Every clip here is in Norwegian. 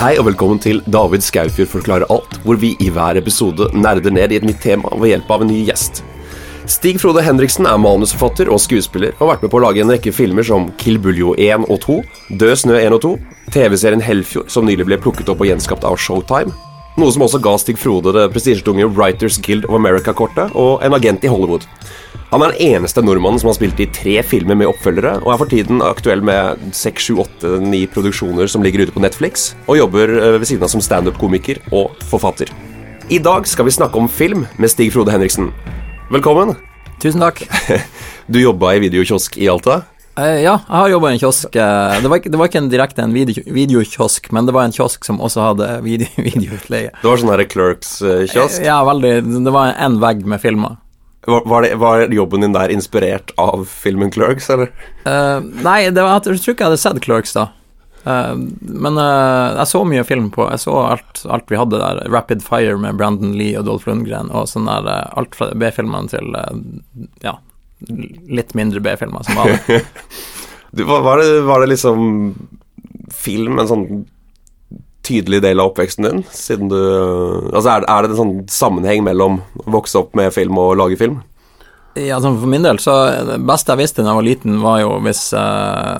Hei og velkommen til David Skaufjord forklarer alt, hvor vi i hver episode nerder ned i et nytt tema ved hjelp av en ny gjest. Stig Frode Henriksen er manusforfatter og skuespiller og har vært med på å lage en rekke filmer som Kill Buljo 1 og 2, Død snø 1 og 2, TV-serien Hellfjord, som nylig ble plukket opp og gjenskapt av Showtime, noe som også ga Stig Frode det prestisjetunge Writers Guild of America-kortet og en agent i Hollywood. Han er den eneste nordmannen som har spilt i tre filmer med oppfølgere, og er for tiden aktuell med seks, sju, åtte, ni produksjoner som ligger ute på Netflix, og jobber eh, ved siden av som standup-komiker og forfatter. I dag skal vi snakke om film med Stig Frode Henriksen. Velkommen. Tusen takk. Du jobba i videokiosk i Alta. Eh, ja, jeg har jobba i en kiosk. eh, Det var, ikke, det var ikke en direkte en video, videokiosk, men det var en kiosk som også hadde video, videoutleie. Det var sånn her Clerks-kiosk. Ja, veldig. Det var en vegg med filmer. Var, var, det, var jobben din der inspirert av filmen Clerks, eller? Uh, nei, det var, jeg tror ikke jeg hadde sett Clerks da. Uh, men uh, jeg så mye film på. Jeg så alt, alt vi hadde der. Rapid Fire med Brandon Lee og Dolph Lundgren, og sånn der eh, alt fra B-filmene til eh, ja, litt mindre B-filmer som var det. Du, var, var, det, var det liksom film en sånn tydelig del av oppveksten din? Siden du Altså, er, er det en sånn sammenheng mellom å vokse opp med film og lage film? Ja, altså for min del, så det beste jeg visste da jeg var liten, var jo hvis eh,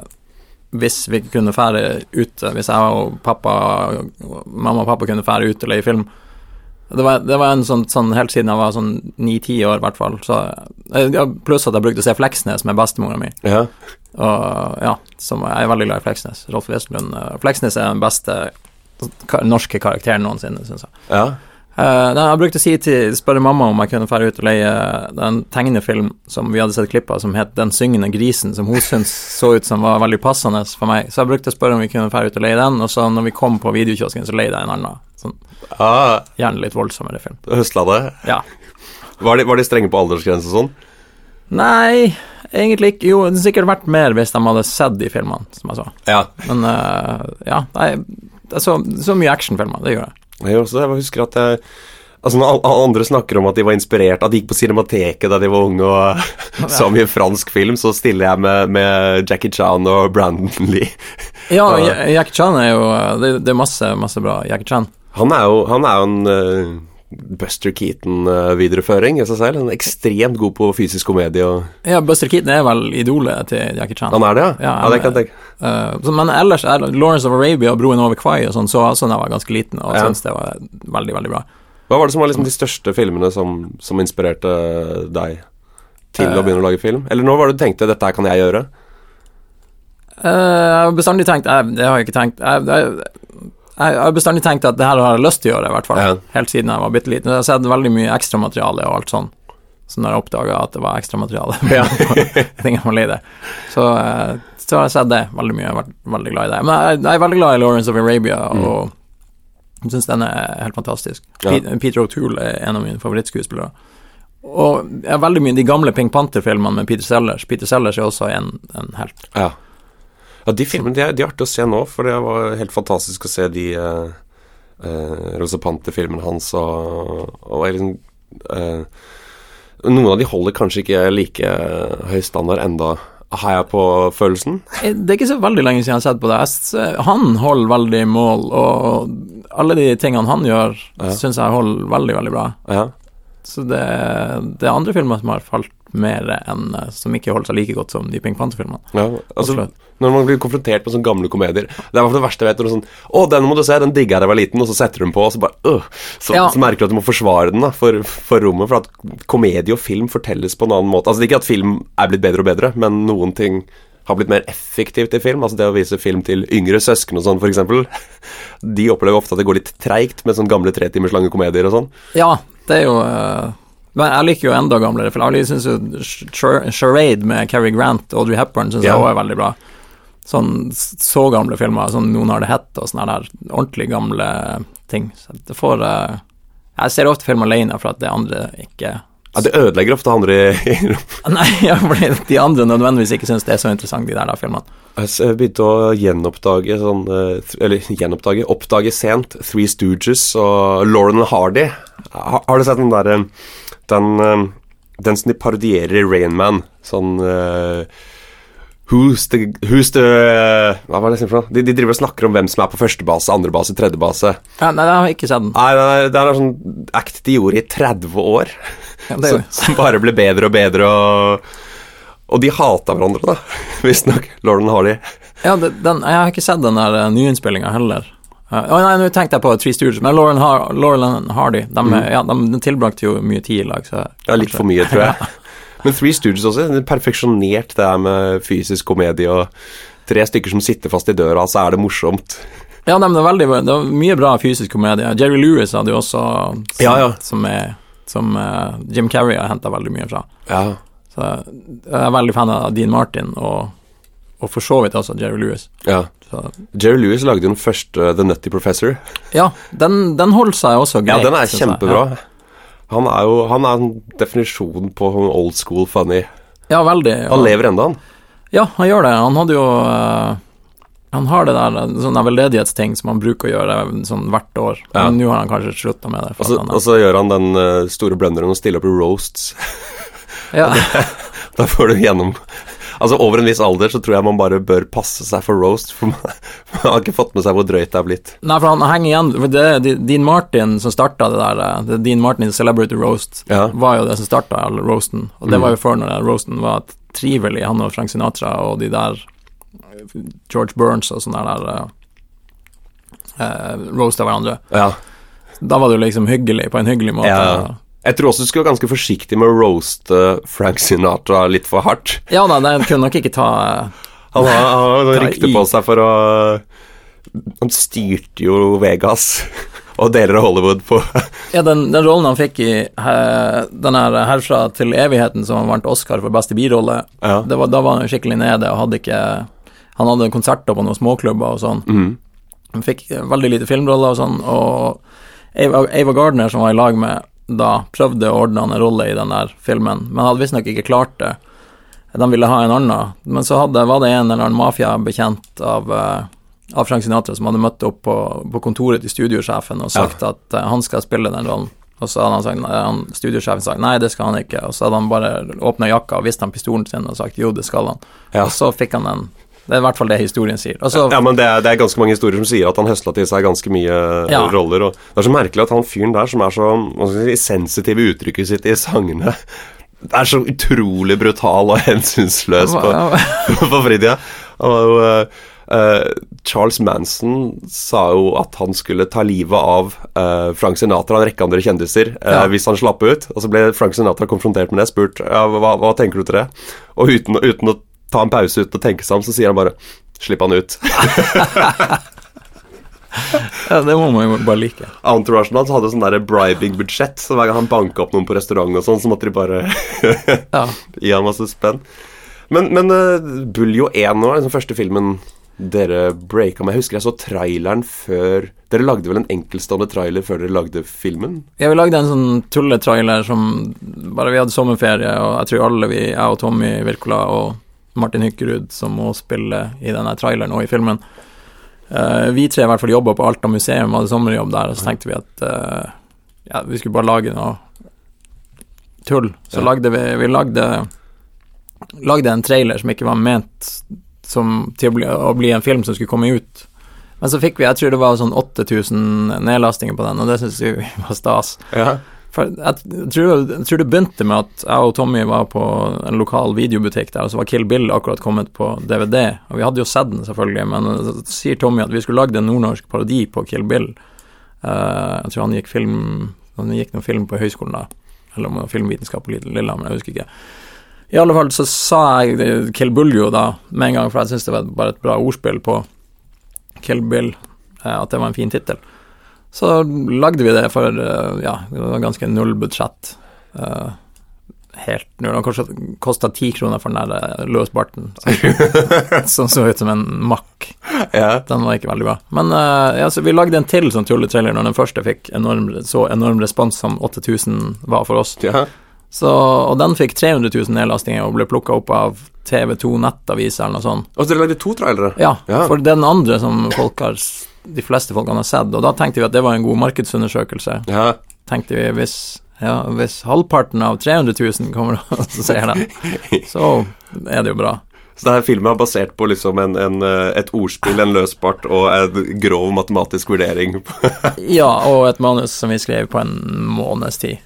Hvis vi kunne fære ute, hvis jeg og pappa mamma og pappa kunne fære ut og leie film. Det var, det var en sånn, sånn helt siden jeg var sånn ni-ti år, i hvert fall. Eh, pluss at jeg brukte å se Fleksnes med bestemora mi. Ja. Og ja, som jeg er veldig glad i Fleksnes. Rolf Wesenlund. eh, Fleksnes er den beste norske karakteren noensinne, syns jeg. ja. Uh, jeg brukte å si til, spørre mamma om jeg kunne dra ut og leie en tegnefilm som vi hadde sett klipp av, som het Den syngende grisen, som hun syntes så ut som var veldig passende for meg. Så jeg brukte å spørre om vi kunne dra ut og leie den, og så når vi kom på videokiosken, så leide jeg en annen. Sånn, Ah, gjerne litt voldsommere film. høsla det. Ja. Var de, var de strenge på aldersgrense og sånn? Nei, egentlig ikke. Jo, det hadde sikkert vært mer hvis de hadde sett de filmene, som jeg sa. Ja. Men uh, ja, nei, jeg så, så mye actionfilmer, det gjør jeg. Jeg også jeg husker at jeg Altså Når andre snakker om at de var inspirert, at de gikk på Cinemateket da de var unge og så mye fransk film, så stiller jeg med, med Jackie Chan og Brandon Lee. Ja- Jackie Chan er jo Det, det er masse, masse bra Jackie Chan. Han er jo, han er jo en eh, Buster Keaton-videreføring i seg selv. Er ekstremt god på fysisk komedie. Og Ja, Buster Keaton er vel idolet til Jackie Chan. han er det, ja? Ja, Ja, det kan jeg tenke. uh, så, men ellers er Lawrence of Arabia og Broen over Kwai og sånn, så jeg også da jeg var ganske liten, og Ja. syntes det var veldig, veldig bra. Hva var det som var liksom de største filmene som, som inspirerte deg til å Eh. begynne å lage film? Eller når var det du tenkte 'dette her kan jeg gjøre'? Uh, jeg har bestandig tenkt jeg, Det har jeg ikke tenkt jeg, jeg, jeg har bestandig tenkt at det her har jeg lyst til å gjøre, i hvert fall. Ja. Helt siden jeg var bitte liten. Jeg har sett veldig mye ekstramateriale og alt sånn. Så når jeg oppdaga at det var ekstramateriale Ja. så, eh, så har jeg sett det veldig mye. Jeg har vært veldig glad i det. Men jeg, jeg er veldig glad i Lawrence of Arabia, og jeg syns den er helt fantastisk. Ja. Peter O'Toole er en av mine favorittskuespillere. Og jeg er veldig mye de gamle Pink Panther-filmene med Peter Sellers. Peter Sellers er også en, en helt. Ja. Ja de filmene de er, de er artig å se nå, for det var helt fantastisk å se de uh, Rosa Panther-filmene hans og, og liksom eh, Noen av de holder kanskje ikke like høy standard enda, har jeg på følelsen. Eh, Det er ikke så veldig lenge siden jeg har sett på det. Han holder veldig mål, og alle de tingene han gjør, Ja. syns jeg holder veldig, veldig bra. Ja. Så det, det er andre filmer som har falt mer enn eh, Som ikke holder seg like godt som de Pink Panther-filmene. Ja, altså, når man blir konfrontert med sånne gamle komedier Det er det verste jeg vet. Når sånn 'Å, den må du se, den digga jeg da jeg var liten', og så setter du den på, og så bare øh, så, Ja. så merker du at du må forsvare den da for, for rommet. For at komedie og film fortelles på en annen måte. Altså det er ikke at film er blitt bedre og bedre, men noen ting har blitt mer effektivt i film. Altså det å vise film til yngre søsken og sånn, f.eks. De opplever ofte at det går litt treigt med sånne gamle tretimerslange komedier og sånn. Ja, det er jo eh, Men jeg liker jo enda gamlere, for jeg syns jo Charade med Cary Grant og Audrey Hepburn syns Ja. jeg også er veldig bra. Sånn så gamle filmer, sånn Noen har det hett og sånne der ordentlig gamle ting. Så det får uh, Jeg ser ofte film alene for at det andre ikke Ja, Det ødelegger ofte andre i Nei, ja, fordi de andre nødvendigvis ikke syns det er så interessant, de der, da, filmene. Jeg begynte å gjenoppdage sånn eh, Eller gjenoppdage Oppdage sent Three Stooges og Lauren Hardy. Har, har du sett den derre Den, eh, den som de parodierer i Rain Man? Sånn uh, Who's the, who's the Hva var det for noe? De, de driver og snakker om hvem som er på første base, andre base, tredje base. Ja, nei, det har jeg ikke sett den. Nei, er, det er en sånn act de gjorde i 30 år, Ja, er som, bare ble bedre og bedre, og, og de hata hverandre, da, visstnok. Lauren Harley. Ja, det, den, jeg har ikke sett den der uh, nyinnspillinga heller. Å nei, nå tenkte jeg på Three Stooges, men Lauren, Har Lauren Hardy de, ja, de, tilbrakte jo mye tid i lag. Så Mm. Ja, litt for mye, tror jeg. Men Three Stooges også, det er perfeksjonert det her med fysisk komedie og tre stykker som sitter fast i døra, så er det morsomt. Ja, nei, det er veldig Det var mye bra fysisk komedie. Jerry Lewis hadde jo også som, Ja, ja. som, er, som uh, Jim Carrey har henta veldig mye fra. Ja. Så jeg er veldig fan av Dean Martin, og, og for så vidt altså Jerry Lewis. ja. Så, Jerry Lewis lagde jo den første The Nutty Professor. ja, den, den holder seg også greit. Ja, den er kjempebra. Ja. Han er jo han er en definisjon på old school funny. Ja, ja veldig. Han lever ennå, han. Ja, han gjør det. Han hadde jo uh, Han har det der eh, sånne veldedighetsting som han bruker å gjøre sånn hvert år. Ja. Men nå har han kanskje slutta med det. Og så, han og så gjør han den uh, store blunderen og stiller opp i roasts. ja, Da får du gjennom Altså Over en viss alder så tror jeg man bare bør passe seg for roast, for man, man har ikke fått med seg hvor drøyt det er blitt. Nei, for han henger igjen for Det er Dean Martin som starta det der. eh, Det Dean Martin i Celebrity Roast Ja. var jo det som starta roasten. Og det Mm. var jo før når roasten var trivelig, han og Frank Sinatra og de der eh, George Burns og sånne der uh, roasta hverandre. Ja. Da var det jo liksom hyggelig, på en hyggelig måte. Ja. Jeg tror også du skal være ganske forsiktig med å roaste Frank Sinatra litt for hardt. Ja da, den kunne nok ikke ta Han har, han rykte på seg for å Han styrte jo Vegas og deler av Hollywood på Ja, den, den rollen han fikk i eh, den her Herfra til evigheten, som han vant Oscar for beste birolle, Ja. det var, da var han skikkelig nede og hadde ikke Han hadde konserter på noen småklubber og sånn. Mm. Han fikk eh, veldig lite filmroller og sånn, og Ava, Ava Gardner, som var i lag med da, prøvde å ordne han en rolle i den der filmen, men hadde visstnok ikke klart det. De ville ha en annen, men så hadde, var det en eller annen mafiabekjent av, eh, av Frank Sinatra som hadde møtt opp på, på kontoret til studiosjefen og sagt at eh, han skal spille den rollen. Og så hadde han sagt, han, studiosjefen sagt nei, det skal han ikke. Og så hadde han bare åpna jakka og vist han pistolen sin og sagt jo, det skal han. Ja. Og så fikk han den. Det er i hvert fall det historien sier. Altså, Ja, men det er, det er ganske mange historier som sier at han høsla til seg ganske mye eh, Ja. roller. Og det er så merkelig at han fyren der som er så si, sensitiv i uttrykket sitt i sangene er så utrolig brutal og hensynsløs på, på fritida. Og, eh, Charles Manson sa jo at han skulle ta livet av uh, Frank Sinatra og en rekke andre kjendiser uh, Ja. hvis han slapp ut. Og så ble Frank Sinatra konfrontert med det, spurt ja, hva, hva tenker du til det? Og uten, uten å ta en pause uten å tenke seg om, så sier han bare slipp han ut. ja, det må man jo bare like. Entouragen hans hadde sånn der bribing-budsjett, så hver gang han banka opp noen på restaurant og sånn, så måtte de bare Ja. gi ham masse spenn. Men, men uh, Buljo 1 var den første filmen dere breaka med. Jeg husker jeg så traileren før Dere lagde vel en enkeltstående trailer før dere lagde filmen? Ja, vi lagde en sånn tulletrailer som bare vi hadde sommerferie, og jeg tror alle vi, jeg og Tommy Wirkola og Martin Hykkerud, som må spille i denne traileren og i filmen. Uh, vi tre i hvert fall jobba på Alta museum, hadde sommerjobb der, og så tenkte vi at uh, ja, vi skulle bare lage noe tull. Så Ja. lagde vi Vi lagde lagde en trailer som ikke var ment som, til å bli, å bli en film som skulle komme ut. Men så fikk vi, jeg tror det var sånn 8000 nedlastinger på den, og det syns vi var stas. Ja. For jeg tror, jeg tror det begynte med at jeg og Tommy var på en lokal videobutikk der, og så var Kill Bill akkurat kommet på DVD. Og vi hadde jo sett den, selvfølgelig, men sier Tommy at vi skulle lagd en nordnorsk parodi på Kill Bill. Uh, jeg tror han gikk film Han gikk noen film på høyskolen da, eller om det var filmvitenskap på Lillehammer, jeg husker ikke. I alle fall så sa jeg Kill Buljo da med en gang, for jeg syntes det var bare et bra ordspill på Kill Bill, uh, at det var en fin tittel. Så lagde vi det for eh, Ja, det var ganske null budsjett. Uh, helt null. Kanskje kosta ti kroner for den der eh, løsbarten som, så ut som en makk. ja. Den var ikke veldig bra. Men uh, ja, så vi lagde en til sånn tulletrailer når den første fikk enorm, så enorm respons som 8000 var for oss. ja. Så, og den fikk 300 000 nedlastinger og ble plukka opp av TV2 Nettaviser eller noe sånt. Og så dere lagde to trailere? Ja, Ja. for den andre som folk har de fleste folkene har sett, og da tenkte vi at det var en god markedsundersøkelse. Ja. Tenkte vi hvis, ja, hvis halvparten av 300 000 kommer og ser den, så er det jo bra. Så det her filmen er basert på liksom en, en, et ordspill, en løsbart og en grov matematisk vurdering. ja, og et manus som vi skrev på en måneds tid.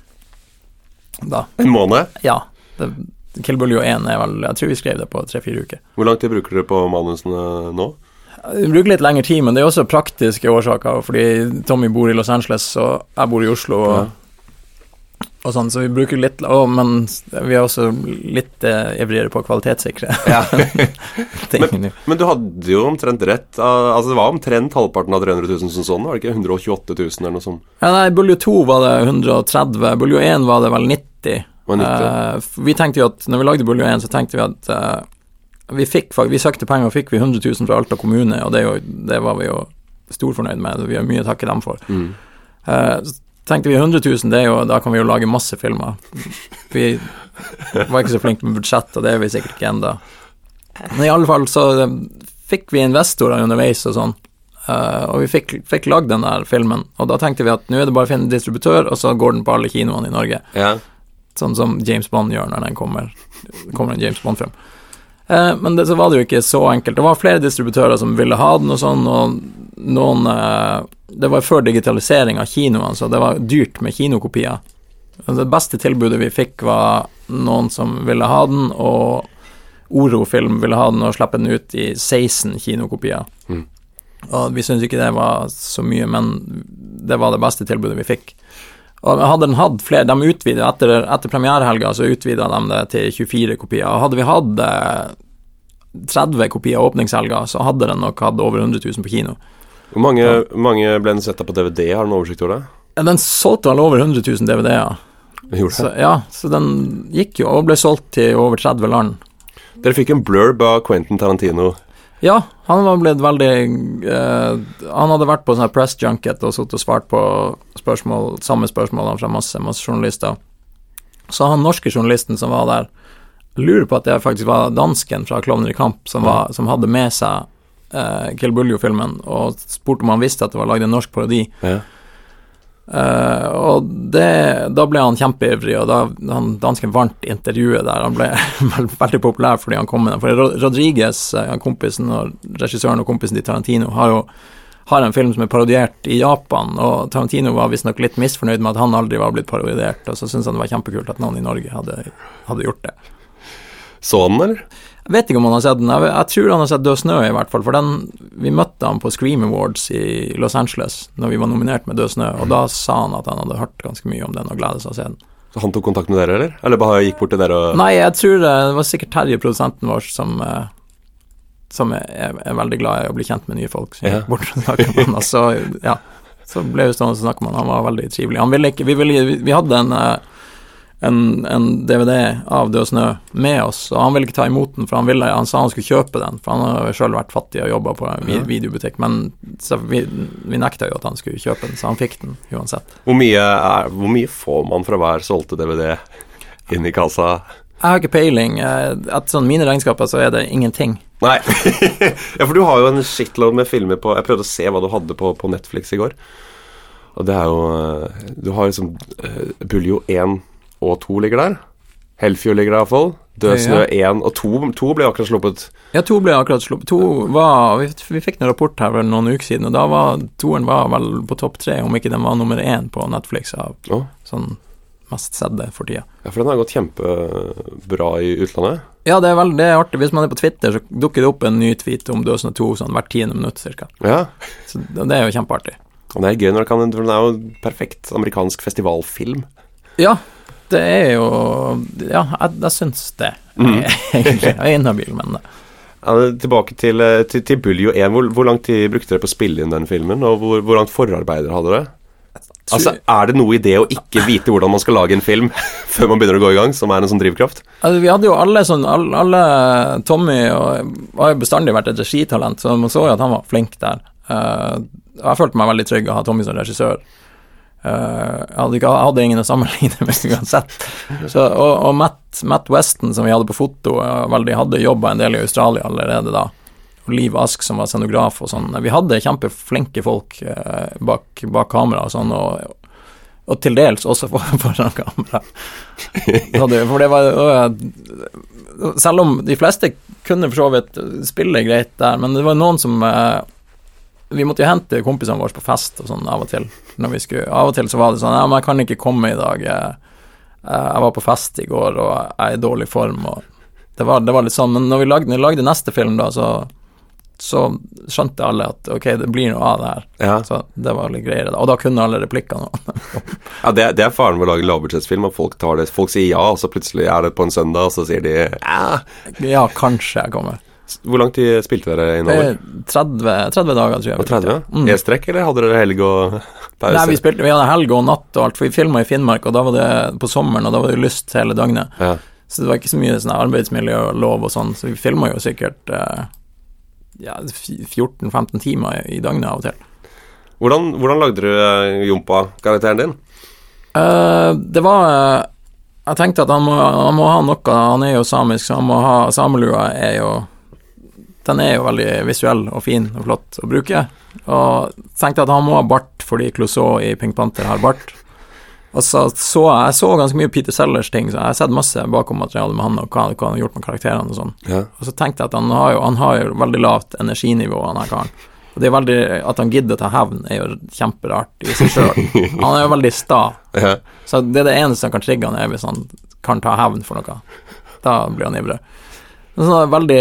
Da. En måned? Ja. Det, Kill Buljo 1 er vel Jeg tror vi skrev det på tre-fire uker. Hvor lang tid bruker dere på manusene nå? Vi bruker litt lengre tid, men det er også praktiske årsaker. Fordi Tommy bor i Los Angeles, og jeg bor i Oslo. Og, ja. og sånn, Så vi bruker litt å, Men vi er også litt eh, ivrigere på å kvalitetssikre. Ja. men, men, du hadde jo omtrent rett. Altså Det var omtrent halvparten av 300 000 som sånn, var det ikke? 128 000 eller noe sånt? Ja, nei, Buljo 2 var det 130. Buljo 1 var det vel 90. eh, vi tenkte jo at når vi lagde Buljo 1, så tenkte vi at uh, vi, fikk, vi søkte penger, og fikk vi 100 000 fra Alta kommune, og det, jo, det var vi jo storfornøyd med. Vi har mye å takke dem for. Mm. Uh, så tenkte vi 100 000, det er jo, da kan vi jo lage masse filmer. Vi var ikke så flinke med budsjett, og det er vi sikkert ikke ennå. Men i alle fall så eh, fikk vi investorer underveis og sånn. Uh, og vi fikk, fikk lagd den der filmen, og da tenkte vi at nå er det bare å finne distributør, og så går den på alle kinoene i Norge. Ja. Sånn som James Bond gjør når den kommer, kommer en James Bond-film. Eh, men det, så var det jo ikke så enkelt. Det var flere distributører som ville ha den og sånn, og noen eh, Det var før digitalisering av kinoene, så det var dyrt med kinokopier. Det beste tilbudet vi fikk, var noen som ville ha den, og Oro-film ville ha den og slippe den ut i 16 kinokopier. Mm. Og vi syntes ikke det var så mye, men det var det beste tilbudet vi fikk. Og hadde den hatt flere, de utvida etter, etter premierehelga, så utvida de det til 24 kopier. Og hadde vi hatt 30 eh, kopier åpningshelga, så hadde den nok hatt over 100 000 på kino. Hvor mange, ja. mange ble den sett på DVD, har du noen oversikt over det? Den solgte vel over 100 000 DVD-er. Så, ja, så den gikk jo og ble solgt til over 30 land. Dere fikk en blurb av Quentin Tarantino ja, han var blitt veldig uh, Han hadde vært på sånn press junket og sittet og svart på spørsmål, samme spørsmål fra masse, masse journalister. Så han norske journalisten som var der, lurer på at det faktisk var dansken fra 'Klovner i kamp' som, var, som hadde med seg uh, Kill Buljo-filmen, og spurte om han visste at det var lagd en norsk parodi. Ja. Uh, og det, da ble han kjempeivrig, og da han dansken vant intervjuet der. Han ble veldig populær fordi han kom med den. For Rodriguez, uh, kompisen og regissøren og kompisen til Tarantino, har jo har en film som er parodiert i Japan, og Tarantino var visstnok litt misfornøyd med at han aldri var blitt parodiert, og så syntes han det var kjempekult at noen i Norge hadde, hadde gjort det. Så han, eller? Jeg vet ikke om han har sett den. Jeg, jeg tror han har sett Død snø, i hvert fall. For den, vi møtte han på Scream Awards i Los Angeles når vi var nominert med Død snø, og da sa han at han hadde hørt ganske mye om den og gledet seg å se den. Så han tok kontakt med dere, eller? Eller bare gikk bort til dere og Nei, jeg tror det, det var sikkert Terje, produsenten vår, som eh, som er, er, veldig glad i å bli kjent med nye folk. Så, ja. bort og med han, og så, ja, så ble vi stående og snakke med han. Han var veldig trivelig. Han ville ikke, vi, ville, vi hadde en uh, en, en, DVD av Død snø med oss, og han ville ikke ta imot den, for han, ville, han sa han skulle kjøpe den, for han har sjøl vært fattig og jobba på en videobutikk, men vi, vi, nekta jo at han skulle kjøpe den, så han fikk den uansett. Hvor mye, er, hvor mye får man fra hver solgte DVD inn i kassa? Jeg har ikke peiling. Etter sånn mine regnskaper så er det ingenting. Nei. ja, for du har jo en shitload med filmer på Jeg prøvde å se hva du hadde på, på Netflix i går. Og det er jo eh, Du har liksom uh, Buljo 1 og to ligger der. Hellfjord ligger der iallfall. Død snø én og to, to ble akkurat sluppet. Ja, to ble akkurat sluppet. Var Vi, vi fikk en rapport her for noen uker siden, og da var toeren var vel på topp tre, om ikke den var nummer én på Netflix av oh. sånn mest sedde for tida. Ja, for den har gått kjempebra i utlandet? Ja, det er veldig det er artig. Hvis man er på Twitter, så dukker det opp en ny tweet om Død snø 2 sånn hvert tiende minutt ca. Ja. Så det er jo kjempeartig. Og det er gøy når det kan Den er jo perfekt amerikansk festivalfilm. Ja, det er jo Ja, jeg, jeg syns det, mm. egentlig. Jeg er inhabil, men ja, Tilbake til, eh, til, til Buljo 1. Hvor, hvor, lang tid brukte dere på å spille inn den filmen, og hvor, hvor langt forarbeider hadde dere? Altså, Er det noe i det å ikke vite hvordan man skal lage en film før man begynner å gå i gang, som er en sånn drivkraft? Altså, vi hadde jo alle sånn alle, alle Tommy og, har jo bestandig vært et regitalent, så man så jo at han var flink der. Uh, jeg følte meg veldig trygg å ha Tommy som regissør. Uh, jeg, hadde ikke, jeg, hadde ingen å sammenligne med uansett. Så, og, og Matt, Matt, Weston, som vi hadde på foto, vel, de hadde jobba en del i Australia allerede da. Og Liv Ask, som var scenograf og sånn. Vi hadde kjempeflinke folk uh, bak, bak kamera og sånn, og Og til dels også for- foran kamera. Det- For det var uh, Selv om de fleste kunne for så vidt spille greit der, men det var noen som eh, Vi måtte jo hente kompisene våre på fest og sånn av og til. Når vi skulle, av og til så var det sånn Ja, men jeg kan ikke komme i dag. eh, Jeg var på fest i går, og jeg er i dårlig form, og det var, det var litt sånn. Men når vi lagde, når vi lagde neste film, da, så så skjønte alle at ok, det blir noe av det her. Ja, Så det var litt greiere. Og da kunne alle replikkene. ja det, det er faren ved å lage lavbudsjettsfilm, at folk tar det Folk sier ja, og så plutselig er det på en søndag, og så sier de ja. Ja, kanskje jeg kommer. Hvor lang tid spilte dere inn over? Eh, 30, 30 dager, tror jeg. Og 30? Mm. E-strekk, eller hadde dere helg og pause? Nei, vi spilte, vi hadde helg og natt og alt, for vi filma i Finnmark, og da var det på sommeren, og da var det lyst hele døgnet. ja. Så det var ikke så mye sånn arbeidsmiljølov og sånn, så vi filma jo sikkert eh, ja, 14-15 timer i, i døgnet av og til. hvordan, hvordan lagde du eh, Jompa-karakteren din? Uh, det var uh, Jeg tenkte at han må, han må ha noe, han er jo samisk, så han må ha Samelua er jo Den er jo veldig visuell og fin og flott å bruke. Og tenkte at han må ha bart fordi Clouseau i Pink Panther har bart. Og så så jeg så ganske mye Peter Sellers ting, så jeg har sett masse bakom materialet med han og hva, hva han har gjort med karakterene og sånn. Ja. Og så tenkte jeg at han har jo, han har jo veldig lavt energinivå, han her karen. Og det er veldig, At han gidder å ta hevn, er jo kjemperart i seg sjøl. Han er jo veldig sta. Ja. Så det er det eneste som kan trigge han, er hvis han kan ta hevn for noe. Da blir han ivrig. Sånn veldig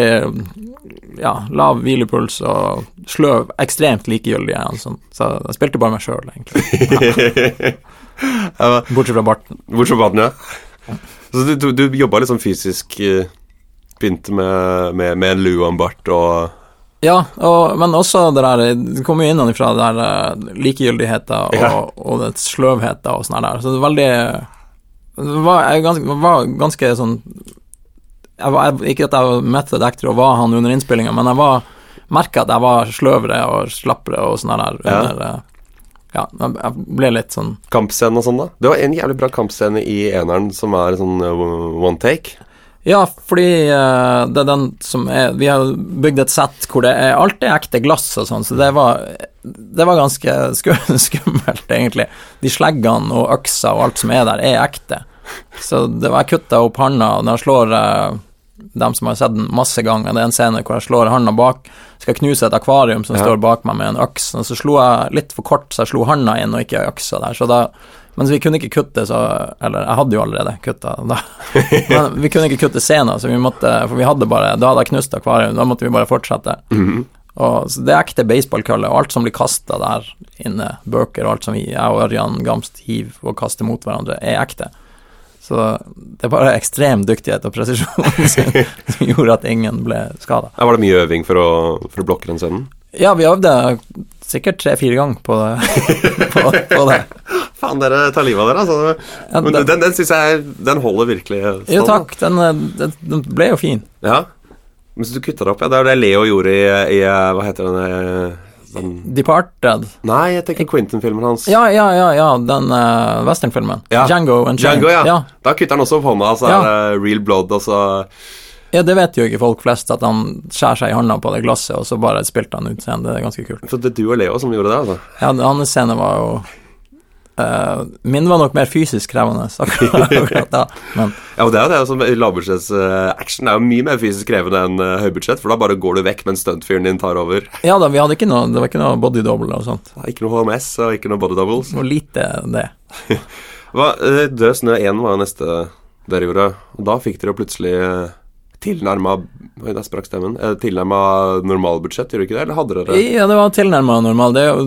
ja, lav hvilepuls og sløv, ekstremt likegyldig Altså. Så jeg spilte bare meg sjøl, egentlig. Ja, Bortsett fra barten. Bortsett fra barten, ja. Så du, du, du jobba litt sånn fysisk eh, Begynte med, med, med en lue og bart og Ja, og, men også det der Det kommer jo innenfra det der eh, likegyldigheten og, Ja. og det sløvheten og sånn der. Så det er veldig Det var, ganske, var ganske sånn jeg Ikke at jeg var method actor og var han under innspillinga, men jeg var merka at jeg var sløvere og slappere og sånn der under ja. Ja, jeg ble litt sånn Kampscene og sånn, da. Det var en jævlig bra kampscene i eneren som er sånn eh, one take. Ja, fordi uh, det er den som er Vi har bygd et sett hvor det er alltid ekte glass og sånn, så det var Det var ganske skummelt, egentlig. De sleggene og øksa og alt som er der, er ekte. Så det var jeg kutta opp handa når jeg slår eh, dem som har sett den masse ganger. Det er en scene hvor jeg slår handa bak, skal knuse et akvarium som Ja. står bak meg med en øks, og så slo jeg litt for kort, så jeg slo handa inn og ikke øksa der. Så da mens vi kunne ikke kutte, så Eller jeg hadde jo allerede kutta da. Men vi kunne ikke kutte scenen, så vi måtte For vi hadde bare Da hadde jeg knust akvarium, da måtte vi bare fortsette. Og så Det er ekte baseballkølle, og alt som blir kasta der inne, bøker og alt som vi, jeg og Ørjan Gamst hiver og kaster mot hverandre, er ekte. Så det er bare ekstrem dyktighet og presisjon som som gjorde at ingen ble skada. Ja, var det mye øving for å, for å blokke den scenen? Ja, vi øvde sikkert tre-fire ganger på det. på, på det. Faen, dere tar livet av dere, altså. Ja, Men den, den syns jeg Den holder virkelig stand. Jo, takk. Den, eh, den, den ble jo fin. Ja. Men så du kutta det opp, ja. Det er jo det Leo gjorde i, i Hva heter den eh, Departed. Nei, jeg tenker Quentin-filmen hans. Ja, ja, ja, ja, den uh, westernfilmen. Ja. Django and Django, ja. ja. Da kutter han også opp hånda, så er det real blood, og så Ja, det vet jo ikke folk flest, at han skjærer seg i hånda på det glasset, og så bare spilte han ut scenen. Det er ganske kult. Så det er du og Leo som gjorde det, altså? Ja, hans scene var jo eh, Min var nok mer fysisk krevende akkurat, da, men Ja, og det er det som lavbudsjetts eh, action er jo mye mer fysisk krevende enn uh, høybudsjett, for da bare går du vekk mens stuntfyren din tar over. ja da, vi hadde ikke noe Det var ikke noe body double og sånt. Ikke noe HMS og ikke noe body doubles. Det lite det. Hva, uh, Død snø 1 var neste dere gjorde, og da fikk dere plutselig uh, tilnærma der sprakk stemmen. Uh, tilnærma normalbudsjett, gjør dere ikke det? Eller hadde dere Ja, det var tilnærma normal. Det jo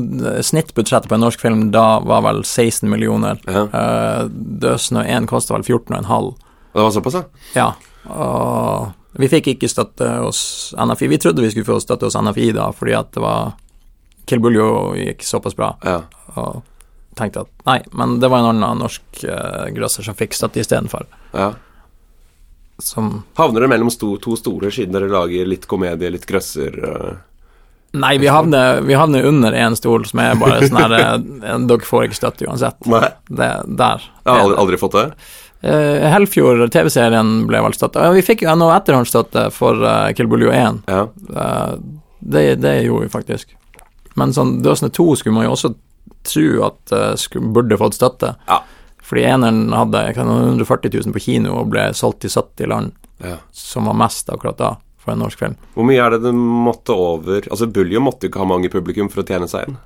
Snittbudsjettet på en norsk film da var vel 16 millioner. Ja. Uh, Dødsnø 1 kosta vel 14,5. Det var såpass, ja? Ja. Og vi fikk ikke støtte hos NFI. Vi trodde vi skulle få støtte hos NFI da, fordi at det var Kill Buljo gikk såpass bra. ja. Og tenkte at nei, men det var en annen norsk uh, grøsser som fikk støtte istedenfor. ja. Som Havner dere mellom sto, to stoler siden dere lager litt komedie, litt grøsser? Uh, Nei, vi havner, vi havner under én stol, som er bare sånn her eh, Dere får ikke støtte uansett. Nei, Det der. jeg har aldri, aldri fått det? Uh, Helfjord, TV-serien, ble valgt støtte. Vi fikk jo noe etterhåndsstøtte for uh, Kilbuljo 1. Ja. Uh, det, det gjorde vi faktisk. Men sånn Døsne 2 skulle man jo også tro at uh, skulle, burde fått støtte. Ja. Fordi eneren hadde kan, 140 000 på kino og ble solgt til 70 land, Ja. som var mest akkurat da for en norsk film. Hvor mye er det den måtte over Altså, Buljo måtte jo ikke ha mange publikum for å tjene seg inn.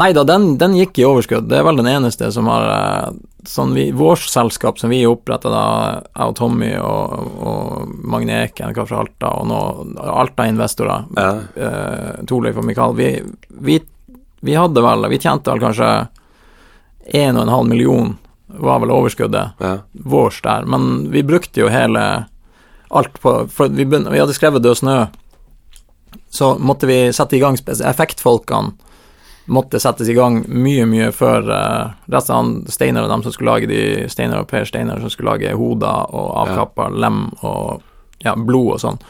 Nei da, den, den gikk i overskudd. Det er vel den eneste som har eh, sånn vi, Vårt selskap som vi oppretta da, jeg og Tommy og, og Magne Eken, fra Alta, og nå Alta-investorer, Ja. eh, Torleif og Mikael, vi, vi, vi hadde vel Vi tjente vel kanskje 1,5 million, var vel overskuddet Ja. vårs der, men vi brukte jo hele alt på For vi, begynte, vi hadde skrevet Død snø, så måtte vi sette i gang Effektfolkene måtte settes i gang mye, mye før uh, resten av Steinar og dem som skulle lage de Steinar og Per Steinar som skulle lage hoder og avkappa lem og ja, blod og sånn.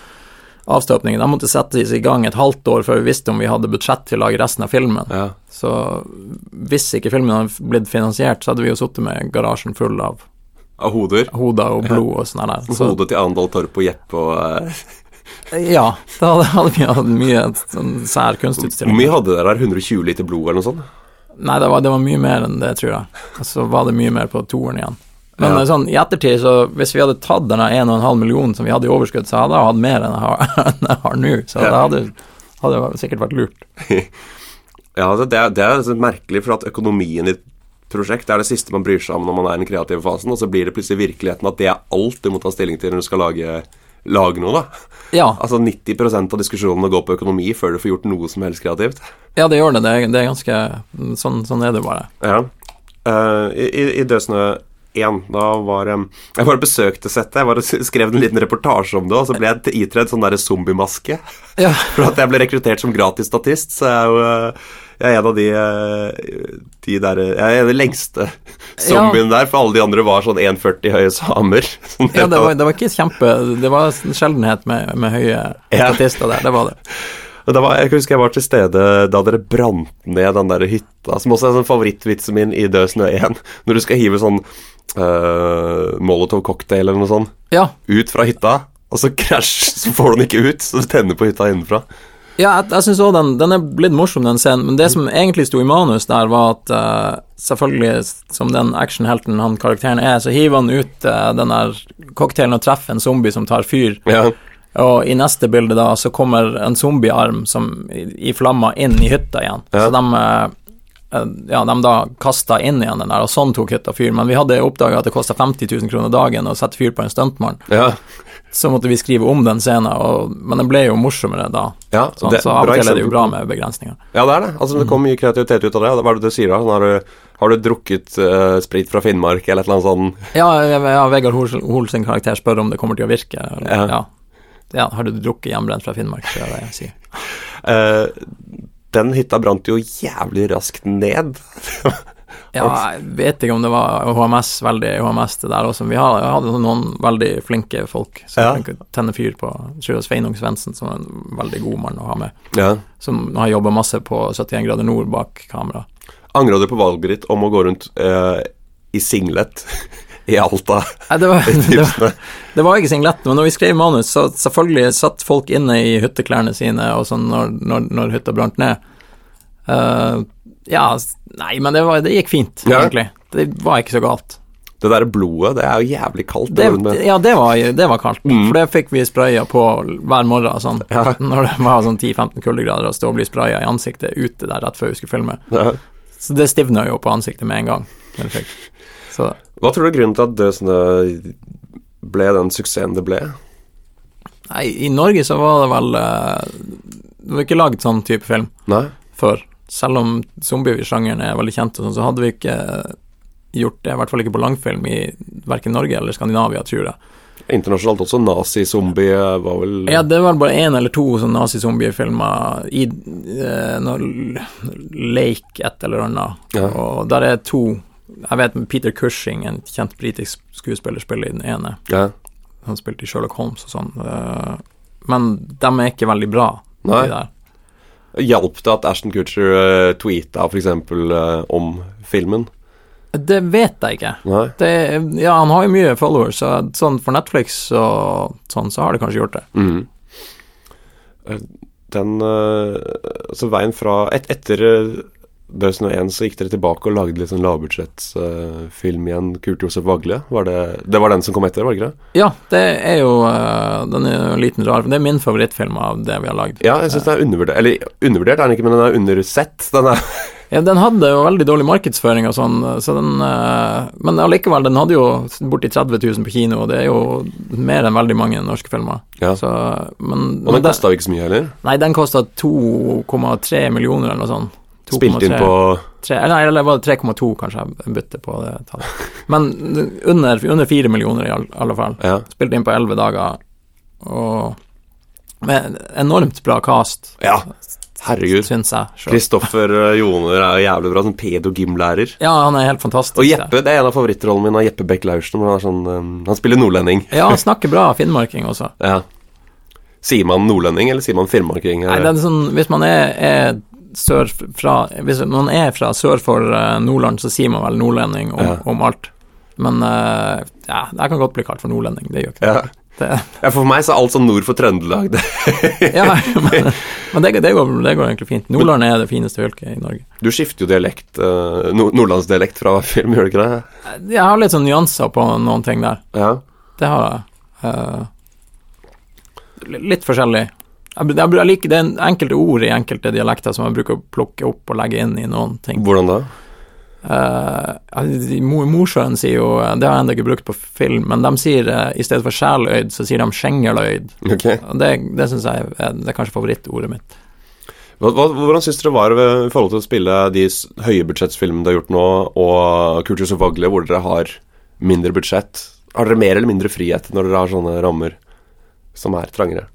Avstøpningen. De måtte settes i gang et halvt år før vi visste om vi hadde budsjett til å lage resten av filmen. ja. Så hvis ikke filmen hadde blitt finansiert, så hadde vi jo sittet med garasjen full av Av hoder. hoder og blod og sånn der. Så, Hodet til Arendal Torp og Jeppe og eh, ja, da hadde vi hatt mye sånn sær kunstutstilling. Hvor mye hadde dere der? 120 liter blod eller noe sånt? Nei, det var, det var mye mer enn det, tror jeg. Og så var det mye mer på toeren igjen. Men Ja. eh, sånn, i ettertid, så hvis vi hadde tatt denne 1,5 millionen som vi hadde i overskudd, så hadde jeg hatt mer enn jeg har, enn jeg har nå. Så det hadde, hadde sikkert vært lurt. Ja, det, det er, det er så merkelig, for at økonomien i et prosjekt er det siste man bryr seg om når man er i den kreative fasen, og så blir det plutselig virkeligheten at det er alt du må ta stilling til når du skal lage, lage noe, da. Ja, Altså 90% av diskusjonene går på økonomi før du får gjort noe som helst kreativt. ja det gjør det. Det er, det er ganske sånn, sånn er det bare. Ja. Uh, I i, i Dødsnø 1, da var Jeg bare besøkte settet, jeg bare skrev en liten reportasje om det, og så ble jeg itredd sånn derre zombiemaske. Ja, For at jeg ble rekruttert som gratis statist, så jeg er jo eh, jeg er en av de, eh, de der Jeg er en av de lengste zombiene der, for alle de andre var sånn 1,40 høye samer. Sånn ja det, var, det var ikke kjempe Det var en sjeldenhet med, med høye Ja. statister der, det var det. Var, jeg husker jeg var til stede da dere brant ned den der hytta, som også er sånn favorittvitsen min i Død snø 1. Når du skal hive sånn uh, Molotov-cocktail eller noe sånt Ja, ut fra hytta, og så krasj, så får du den ikke ut, så du tenner på hytta innenfra. Ja, jeg, jeg syns òg den, den er blitt morsom, den scenen, men det som egentlig sto i manus der, var at uh, selvfølgelig, som den actionhelten han karakteren er, så hiver han ut uh, den der cocktailen og treffer en zombie som tar fyr, Ja. Og i neste bilde da, så kommer en zombiearm som i, i flammer inn i hytta igjen. Ja. Så de eh, eh, ja, de da kasta inn igjen den der, og sånn tok hytta fyr. Men vi hadde oppdaga at det kosta 50 000 kroner dagen å sette fyr på en stuntmann. Ja. Så måtte vi skrive om den scenen, og, men den ble jo morsommere da. ja Sånn, det- så av og til er det jo bra med begrensninger. Ja, det er det. Altså, det kommer mye kreativitet ut av det. Hva er det du sier da? Sånn, Har du, har du drukket uh, sprit fra Finnmark, eller et eller annet sånt? Ja, ja, ja Vegard Hol, Hol sin karakter spør om det kommer til å virke. Eller, Ja. ja. Ja. Har du drukket hjemmebrent fra Finnmark, tror jeg det jeg sier. Uh, den hytta brant jo jævlig raskt ned. Ja, jeg vet ikke om det var HMS, veldig HMS det der også. Vi hadde noen veldig flinke folk som Ja. tenner fyr på Sveinung Svendsen, som er en veldig god mann å ha med. Ja. Som har jobba masse på 71 grader nord bak kamera. Angra du på valget ditt om å gå rundt uh, i singlet i Alta? Nei, det var, det, var, det var ikke singlet, men når vi skrev manus, så selvfølgelig satt folk inne i hytteklærne sine og sånn når, når, når hytta brant ned. Uh, ja, nei, men det, var, det gikk fint, Ja. egentlig. Det var ikke så galt. Det der blodet, det er jo jævlig kaldt. Det, ja, det var, det var kaldt, Mm. for det fikk vi spraya på hver morgen sånn. Ja. Når det var sånn 10-15 kuldegrader og stå og bli spraya i ansiktet ute der rett før vi skulle filme. Ja. Så det stivna jo på ansiktet med en gang. Så Hva tror du er grunnen til at Død snø ble den suksessen det ble? nei, i Norge så var det vel eh, Det var ikke laget sånn type film Nei? før. Selv om zombiesjangeren er veldig kjent, og sånn, så hadde vi ikke gjort det, i hvert fall ikke på langfilm i verken Norge eller Skandinavia, tror jeg. Internasjonalt også. Nazi-zombie var vel Ja, det var bare én eller to sånn nazi-zombiefilmer i eh, Lake et eller annet, Ja. og der er to Jeg vet Peter Cushing, en kjent britisk skuespiller, spiller i den ene. Ja. Han spilte i Sherlock Holmes og sånn. eh, men de er ikke veldig bra, Nei. de der. Hjalp det at Ashton Kutcher uh, tweeta f.eks. Uh, om filmen? Det vet jeg ikke. Det, ja, han har jo mye followers, så sånn for Netflix og sånn, så har det kanskje gjort det. Eh, Den eh, Altså veien fra et, Etter eh, 2001 så gikk dere tilbake og lagde litt sånn lavbudsjettsfilm igjen. Kurt Josef Vagle. Var det, det var den som kom etter, var det ikke det? Ja, det er jo uh, Den er jo en liten rar Det er min favorittfilm av det vi har lagd. Ja, jeg syns den er undervurdert. Eller undervurdert er den ikke, men den er undersett. Den er Ja, den hadde jo veldig dårlig markedsføring og sånn, så den uh, Men allikevel, den hadde jo borti 30 000 på kino, og det er jo mer enn veldig mange norske filmer. Ja. Så, men, Og den kosta ikke så mye heller. Nei, den kosta 2,3 millioner eller noe sånt. 2,3. Spilte inn på 3, nei, eller var det 3,2 kanskje jeg bytter på det tallet. Men under, under 4 millioner i alle fall. Ja. Spilt inn på 11 dager, og med enormt bra cast, ja. Herregud. Kristoffer eh, Joner er jo jævlig bra, sånn pedo-gymlærer. Ja, han er helt fantastisk. Og Jeppe, det er en av favorittrollene mine, av Jeppe Beck Laursen. Han, sånn, eh, han spiller nordlending. Ja, han snakker bra finnmarking også. Ja. Sier man nordlending, eller sier man finnmarking? Nei, det er sånn, hvis man er, er sør fra Hvis man er fra sør for eh, Nordland, så sier man vel nordlending om, Ja. om alt. Men uh, ja, jeg kan godt bli kalt for nordlending, det gjør ikke Ja. det. ja, for meg så er alt sånn nord for Trøndelag. Det. Ja, men, men det, det, går, det går egentlig fint. Nordland er det fineste fylket i Norge. Du skifter jo dialekt, uh, nordlandsdialekt fra film, gjør du ikke det? Jeg har litt sånn nyanser på noen ting der. Ja. Det har jeg. Uh, litt forskjellig. Jeg, jeg, liker, det er enkelte ord i enkelte dialekter som jeg bruker å plukke opp og legge inn i noen ting. Hvordan da? Uh, Mosjøen sier jo Det har jeg ennå ikke brukt på film, men de sier uh, i stedet for sjæløyd, så sier de skjengeløyd. Okay. Det, det syns jeg er, det er kanskje favorittordet mitt. Hva, hvordan syns dere var i forhold til å spille de høye høyebudsjettsfilmene dere har gjort nå, og Kultus og Vagle, hvor dere har mindre budsjett? Har dere mer eller mindre frihet når dere har sånne rammer som er trangere?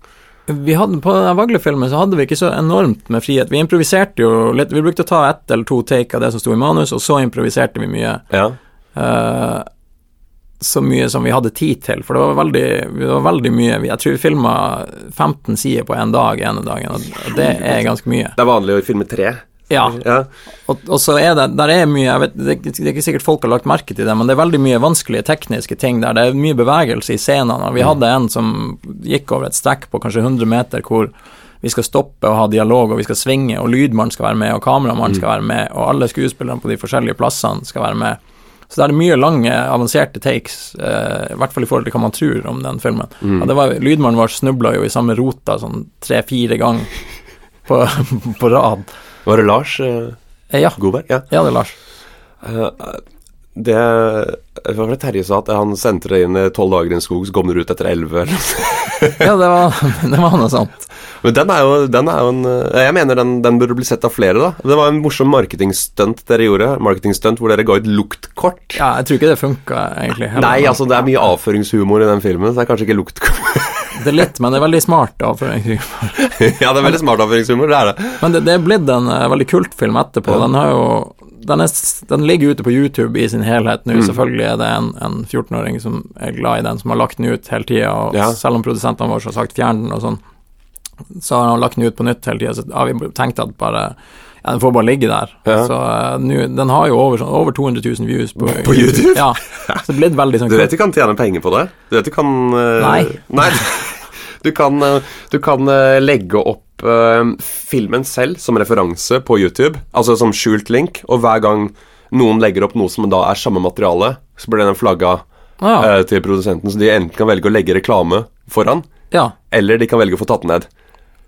Vi hadde, på Vagle-filmen så hadde vi ikke så enormt med frihet. Vi improviserte jo litt. Vi brukte å ta ett eller to take av det som sto i manus, og så improviserte vi mye. Ja. Uh, så mye som vi hadde tid til, for det var veldig, det var veldig mye Jeg tror vi filma 15 sider på én dag ene dagen, og det er ganske mye. Det er vanlig å filme tre. Ja, Ja. og, og så er det Der er mye vet, det, er ikke- er sikkert folk har lagt merke til det, men det er veldig mye vanskelige tekniske ting der. Det er mye bevegelse i scenene. Vi hadde en som gikk over et strekk på kanskje 100 meter, hvor vi skal stoppe og ha dialog, og vi skal svinge, og lydmannen skal være med, og kameramannen skal være med, og alle skuespillerne på de forskjellige plassene skal være med. Så det er mye lange, avanserte takes, eh, i hvert fall i forhold til hva man tror om den filmen. Og det var, Lydmannen vår snubla jo i samme rota sånn tre-fire ganger på, på rad. Var det Lars eh, Eh, Ja, Godberg? Ja. ja det er Lars. Uh, det Hva var det Terje sa? At han sendte det inn i tolv dager i en skog, så kom det ut etter elleve? Ja, det var, det var noe sånt. Men den er jo, den er jo en eh, Jeg mener den, den burde bli sett av flere, da. Det var en morsom marketingstunt dere gjorde. Marketingstunt hvor dere ga ut luktkort. Ja, jeg tror ikke det funka, egentlig. heller. Nei, altså, det er mye avføringshumor i den filmen, så det er kanskje ikke luktkort. Det er litt, men det er veldig smart. avføringshumor. ja, det er veldig smart avføringshumor, det er det. Men det, det er blitt en uh, veldig kultfilm etterpå. Den har jo den, er, den ligger ute på YouTube i sin helhet Mm. nå. Selvfølgelig er det en, en 14-åring som er glad i den, som har lagt den ut hele tida. Ja. selv om produsentene våre har sagt fjern den og sånn, så har han lagt den ut på nytt hele tida. Så har vi tenkt at bare ja, den får bare ligge der. Ja. Så eh, nå Den har jo over, sånn, over 200 000 views på, På YouTube? Ja. Så det blitt veldig sånn Du vet du kan tjene penger på det? Du vet du kan uh, Nei. Nei. Du kan, eh, du kan legge opp uh, filmen selv som referanse på YouTube, altså som skjult link, og hver gang noen legger opp noe som da er samme materiale, så blir den flagga til produsenten, så de enten kan velge å legge reklame foran, ja. eller de kan velge å få tatt den ned.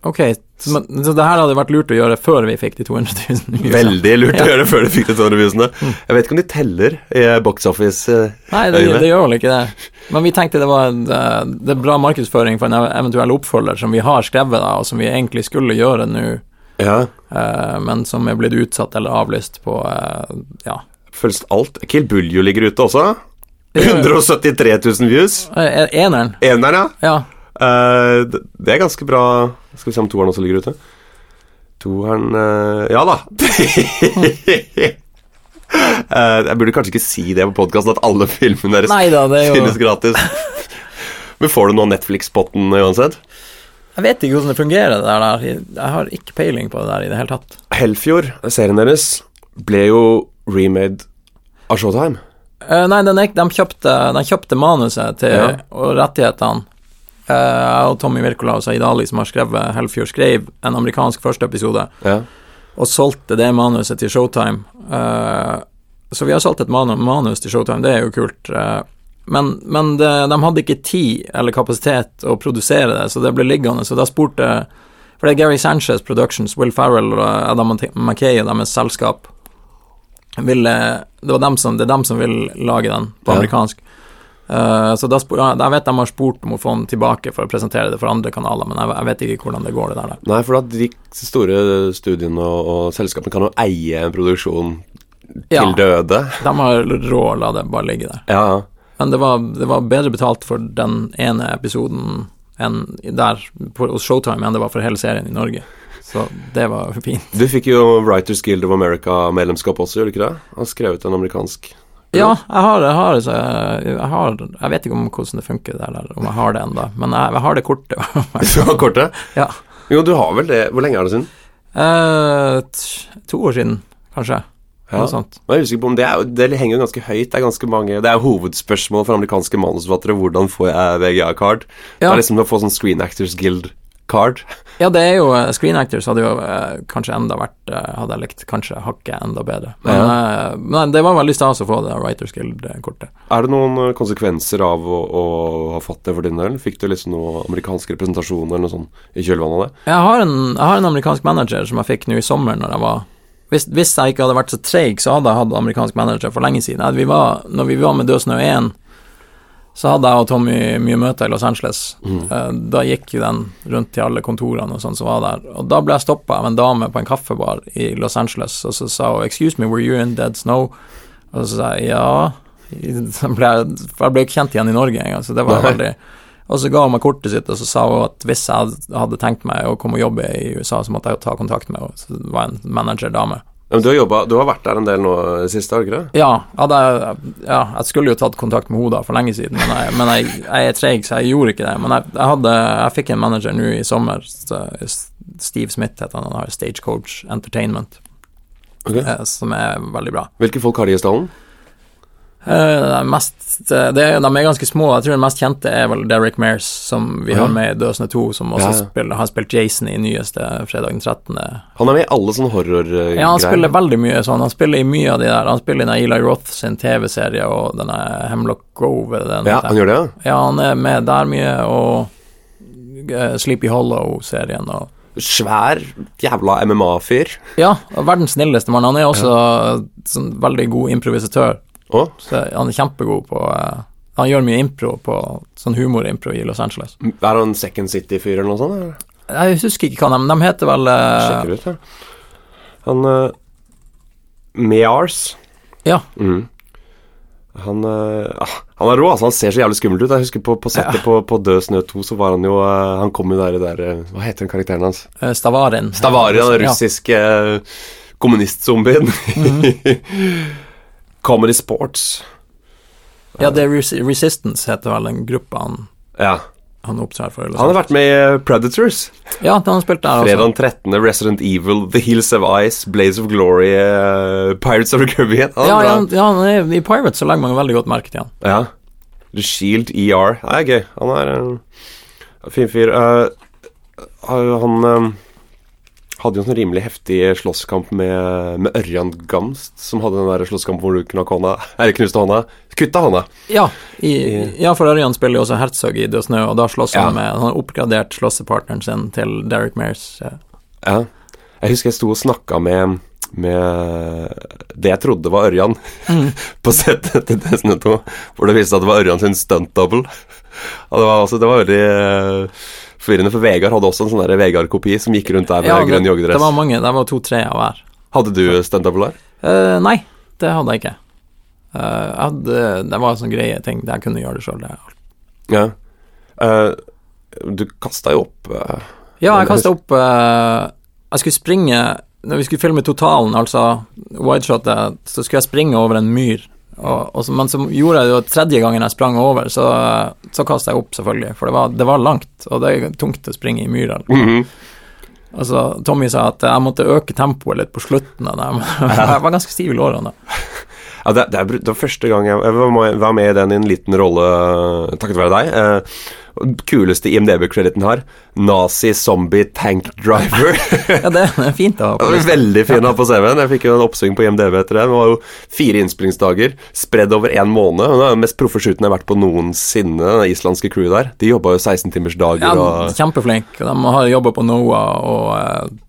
Ok, så, men, så det her hadde vært lurt å gjøre før vi fikk de 200 000 views. Veldig lurt å gjøre gjøre før de fikk de 200 visene. Jeg vet ikke om de teller i box office. eh, Nei, det, det gjør vel ikke det. Men vi tenkte det var en, eh, det er bra markedsføring for en eventuell oppfølger som vi har skrevet, da, og som vi egentlig skulle gjøre nå, Ja, eh, men som er blitt utsatt eller avlyst på eh, Ja. føles alt. Kill Buljo ligger ute også. 173 000 views. Eneren, Eneren, ja. ja. Eh, det, er ganske bra Skal vi se om toeren også ligger ute. Toeren uh, Ja da! uh, jeg burde kanskje ikke si det på podkasten, at alle filmene deres Neida, det er finnes gratis. Men får du nå Netflix-potten uansett? Jeg vet ikke hvordan det fungerer, det der. Jeg har ikke peiling på det der i det hele tatt. Helfjord, serien deres, ble jo remade av Showtime. Uh, nei, den, er- de, kjøpte, de kjøpte manuset til, Ja. og rettighetene. Eh, Jeg og Tommy Wirkola og Saeed Ali, som har skrevet Hellfjord, skrev en amerikansk første episode. Ja. og solgte det manuset til Showtime. Eh, så vi har solgt et manu manus til Showtime, det er jo kult. eh, men men det, de hadde ikke tid eller kapasitet å produsere det, så det ble liggende. Så da spurte For det er Gary Sanchez Productions, Will Farrell og Adam Mackay og deres selskap ville Det var dem som, det er dem som vil lage den på amerikansk. Eh, så da ja, jeg vet de har spurt om å få den tilbake for å presentere det for andre kanaler, men jeg, jeg vet ikke hvordan det går, det der. da. Nei, for at de store studiene og, og selskapene kan jo eie en produksjon Ja. til døde. De har råd å la det bare ligge der. Ja, Men det var, det var bedre betalt for den ene episoden enn der på, hos Showtime enn det var for hele serien i Norge. Så det var fint. Du fikk jo Writers Guild of America-medlemskap også, gjorde du ikke det? Han skrev ut en amerikansk Ja, jeg har, jeg har, så jeg, har Jeg vet ikke om hvordan det funker der, eller om jeg har det ennå, men jeg, jeg har det kortet. Du har kortet? ja. Jo, du har vel det. Hvor lenge er det siden? Eh, to år siden, kanskje. Ja. Jeg er på om det, er, det henger jo ganske høyt. Det er ganske mange Det er hovedspørsmål for amerikanske manusforfattere. Hvordan får jeg VGA-card? Det er liksom å få sånn Screen Actors Guild-card. Ja, det er jo eh, Screen Actors hadde jo eh, kanskje enda vært eh, Hadde jeg likt kanskje hakket enda bedre. Men, eh, men det var veldig stas å få det Writers Guild-kortet. Er det noen eh, konsekvenser av å, å ha fått det for din del? Fikk du liksom noe amerikansk representasjon eller noe sånt i kjølvannet av det? Jeg har, en, jeg har en amerikansk manager som jeg fikk nå i sommer når jeg var hvis, hvis jeg ikke hadde vært så treig, så hadde jeg hatt amerikansk manager for lenge siden. Vi var, når vi var med Død snø 1, så hadde jeg og Tommy mye møter i Los Angeles. Mm. Da gikk jo den rundt til alle kontorene og sånn som var der. Og da ble jeg stoppa av en dame på en kaffebar i Los Angeles, og så sa hun 'Excuse me, were you in Dead Snow?' Og så sa jeg ja. Ble jeg, jeg ble ikke kjent igjen i Norge engang, så det var veldig og så ga hun meg kortet sitt, og så sa hun at hvis jeg hadde tenkt meg å komme og jobbe i USA, så måtte jeg jo ta kontakt med henne. Så det var en managerdame. Men du, har jobbet, du har vært der en del nå i siste, har du ikke det? Ja, hadde ja, jeg skulle jo tatt kontakt med henne for lenge siden, men jeg, men jeg, jeg er treig, så jeg gjorde ikke det. Men jeg, jeg, hadde, jeg fikk en manager nå i sommer, Steve Smith heter han, han har Stagecoach Entertainment, Ok. eh, som er veldig bra. Hvilke folk har de i stallen? Eh, det er mest, det er, de er ganske små. Jeg tror den mest kjente er vel Derek Mears, som vi Ja. har med i Døsende 2, som også Ja, ja. spiller, har spilt Jason i nyeste fredag den 13. Han er med i alle sånne horrorgreier. Ja, han spiller veldig mye sånn. Han spiller i mye av de der. Han spiller i Eli Roth sin TV-serie og denne Hemlock Grove. Den, Ja, han gjør det, ja. ja, han er med der mye, og eh, Sleepy Hollow-serien og Svær jævla MMA-fyr. Ja, verdens snilleste mann. Han er også sånn veldig god improvisatør. Å, Så han er kjempegod på uh, Han gjør mye impro på sånn humorimpro i Los Angeles. er han Second City-fyr eller noe sånt? Eller? Jeg husker ikke hva de De heter vel uh, ut, ja. Han uh, Mears. Ja. Mm. Han, ah, han er rå, altså. Han ser så jævlig skummel ut. Jeg husker på, på settet på, på Død snø 2, så var han jo eh, Han kom jo der, der Hva heter den karakteren hans? Stavarin. Stavarin. den den Ja. kommunistzombien. Mm kommunistzombien. Comedy Sports. Ja, det er Res Resistance heter vel den gruppa han, Ja. han opptrer for. eller Han har vært med i eh, Predators. Ja, han har spilt der også. Fredag 13. Resident Evil, The Hills of Ice, Blaze of Glory, uh, Pirates of the Caribbean. Han Ja, ja, han er, I Pirates så legger man veldig godt merke til han. Ja. The Shield ER. Det er gøy. Han er en fin fyr. Uh, han eh, hadde jo en sånn rimelig heftig slåsskamp med, med Ørjan Gamst, som hadde den der slåsskampen hvor du knakk hånda Eller knuste hånda. Kutta hånda. Ja, i, ja for Ørjan spiller jo også Herzog i Død snø, og da slåss Ja. han med Han har oppgradert slåssepartneren sin til Derek Mears. ja. Ja. Jeg husker jeg sto og snakka med med det jeg trodde var Ørjan på settet til Destiny 2, hvor det viste seg at det var Ørjan sin stunt double. Og det var, altså, det var veldig forvirrende, for Vegard hadde også en sånn Vegard-kopi som gikk rundt der med Ja, grønn joggedress. det var mange, det var to-tre av hver. Hadde du double der? Eh, nei, det hadde jeg ikke. Uh, jeg hadde, det var en sånn greie ting jeg kunne gjøre det sjøl. Ja. Uh, du kasta jo opp Ja, jeg kasta opp Jeg skulle springe Når vi skulle filme totalen, altså wideshotet, så skulle jeg springe over en myr. Og, og men så gjorde jeg det tredje gangen jeg sprang over, så, så kasta jeg opp, selvfølgelig. For det var, det var langt, og det er tungt å springe i myra. Mm -hmm. Altså, Tommy sa at jeg måtte øke tempoet litt på slutten av det. Jeg var ganske stiv i lårene. Ja, det, det, er, det var første gang jeg, jeg var med- i den i en liten rolle takket være deg. Eh, kuleste IMDb-krediten har, Nazi Zombie Tank Driver. Ja, det er fint å ha på. Veldig fin å ha på CV-en. Jeg fikk jo en oppsving på IMDb etter det. Det var jo fire innspillingsdager, spredd over én måned. Det er den mest proffe shooten jeg har vært på noensinne, det islandske crewet der. De jobba jo 16-timersdager Ja, og kjempeflink. De har jobba på NOAH og eh,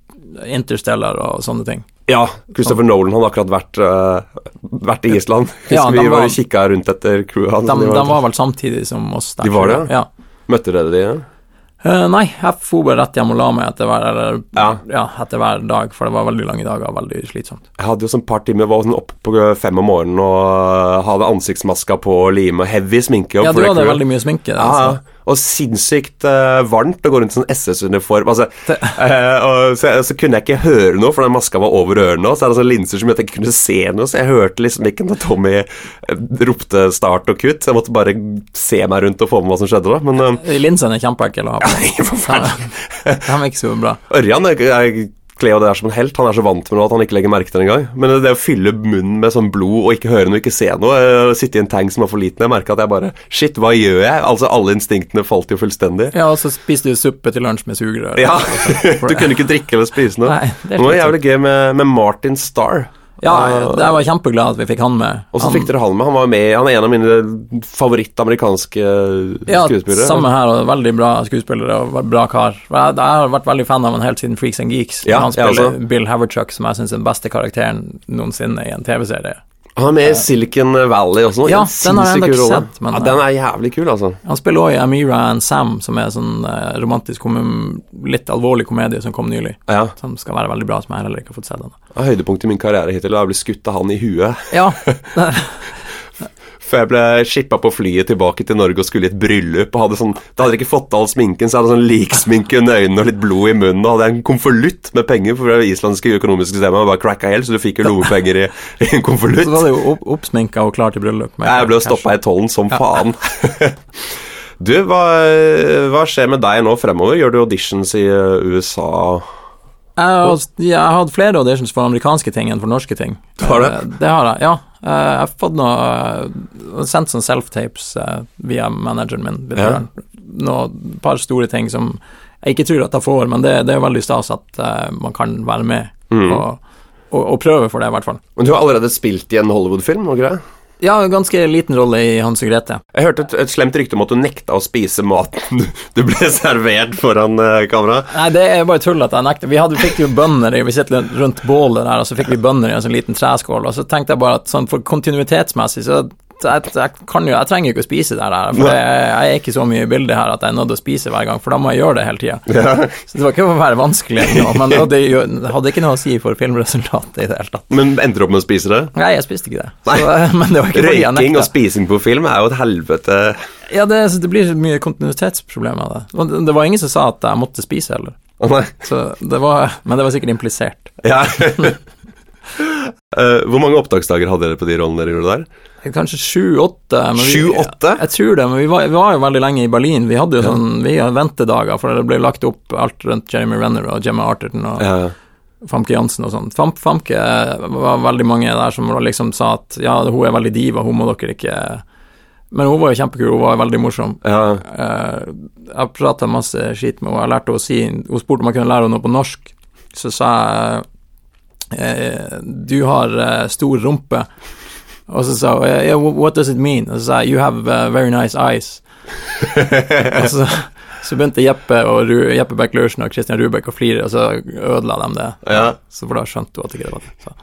Interstellar og sånne ting. Ja, Christopher Nolan hadde akkurat vært, uh, vært i Island. Ja, vi var var- kikka rundt etter crewet hans. De, De var vel samtidig som oss der. De var det, Ja. Møtte dere de? Ja? Uh, nei, jeg for bare rett hjem og la meg etter hver, Ja. ja, etter hver dag, for det var veldig lange dager og veldig slitsomt. Jeg hadde jo sånn par timer, var sånn oppe på fem om morgenen og hadde ansiktsmaska på og lime og heavy sminke. Ja, du hadde veldig mye sminke. Ja, altså. ja. Og sinnssykt uh, varmt å gå rundt i sånn SS-uniform. Altså, uh, og så, så kunne jeg ikke høre noe, for den maska var over ørene. Og så er det sånne linser som gjør at jeg ikke kunne se noe, så jeg hørte liksom ikke når Tommy eh, ropte start og kutt. Så jeg måtte bare se meg rundt og få med hva som skjedde da. Men eh, Linsene er kjempeekle å ha på. forferdelig. De er ikke så bra. Ørjan jeg, kler det der som en helt. Han er så vant med noe at han ikke legger merke til det engang. Men det å fylle munnen med sånn blod og ikke høre noe, ikke se noe, eh, sitte i en tank som var for liten Jeg merka at jeg bare Shit, hva gjør jeg? Altså, alle instinktene falt jo fullstendig. Ja, og så spiste du suppe til lunsj med sugerør. Ja, du kunne ikke drikke eller spise noe. Nei, det er det er det jævlig gøy med, med Martin Starr. Ja, jeg var kjempeglad at vi fikk han med. Og så fikk dere han med. Han var med Han er en av mine favorittamerikanske Ja, skuespillere. samme her, og veldig bra skuespillere og bra kar. Jeg, jeg har vært veldig fan av han helt siden Freaks and Geeks. Ja, han spiller. Bill Haverchuck, som jeg syns er den beste karakteren noensinne i en TV-serie. Han er med i Silicon Valley også. Ja, den har jeg ikke sett, men- ja, Den er jævlig kul, altså. Han spiller også i Amira and Sam, som er sånn eh, romantisk, litt alvorlig komedie som kom nylig. Ja. Som skal være veldig bra, som jeg heller ikke har fått sett ennå. Er Høydepunktet i min karriere hittil er å bli skutt av han i huet. Ja, Før jeg ble shippa på flyet tilbake til Norge og skulle i et bryllup. og hadde sånn, Da hadde jeg ikke fått av all sminken, så jeg hadde sånn liksminke under øynene og litt blod i munnen. Og hadde en konvolutt med penger, for det islandske økonomiske systemet var cracka helt, så du fikk jo lommepenger i, i en konvolutt. så var du opp, oppsminka og klar til bryllup. Jeg ble stoppa i tollen som faen. Du, hva, hva skjer med deg nå fremover? Gjør du auditions i uh, USA? Jeg har, jeg har hatt flere auditions for amerikanske ting enn for norske ting. Har du? Eh, Det har jeg, ja. Eh, Jeg har fått noe eh, Sendt sånn self-tapes eh, via manageren min. Ja. Noe par store ting som jeg ikke tror at jeg får, men det, det er veldig stas at man kan være med Mm. og, og, og prøve for det, i hvert fall. Men du har allerede spilt i en Hollywood-film? og greier? Ja, ganske liten rolle i Hans og Grete. Jeg hørte et, et slemt rykte om at du nekta å spise maten du, ble servert foran uh, kamera. Nei, det er bare tull at jeg nekter. Vi, hadde, fikk jo bønner vi sitter rundt bålet der, og så fikk vi bønner i en sånn liten treskål, og så tenkte jeg bare at sånn for kontinuitetsmessig så jeg, jeg, kan jo, jeg trenger ikke å spise det her, for jeg, jeg er ikke så mye i bildet her at jeg er nødt til å spise hver gang, for da må jeg gjøre det hele tida. Så det var ikke for å være vanskelig, men det hadde, hadde ikke noe å si for filmresultatet i det hele tatt. Men endte du opp med å spise det? Nei, jeg spiste ikke det. Så, men det var ikke Røyking og spising på film er jo et helvete. Ja, det, det blir mye kontinuitetsproblemer av det. Og det. Var ingen som sa at jeg måtte spise heller. Så det var, men det var sikkert implisert. Ja. uh, hvor mange opptaksdager hadde dere på de rollene dere gjorde der? Kanskje sju-åtte. Sju-åtte? Jeg tror det, men vi var, vi var jo veldig lenge i Berlin. Vi hadde jo sånn, vi hadde ventedager, for det ble lagt opp alt rundt Jeremy Renner og Gemma Arterton og Ja. Famke Jansen og sånn. Fam, Famke var veldig mange der som liksom sa at ja, hun er veldig diva, hun må dere ikke Men hun var jo kjempekul, hun var veldig morsom. ja. Eh, jeg prata masse skit med henne, jeg lærte henne å si Hun spurte om jeg kunne lære henne noe på norsk, så sa jeg eh, Du har eh, stor rumpe. Og så sa hun yeah, What does it mean? Og så sa jeg You have eh, very nice eyes. og så, så begynte Jeppe og Ru, Jeppe Beck Lursen og Christian Rubek å flire, og så ødela de det. Ja. Så for da skjønte hun at ikke det var det. Så.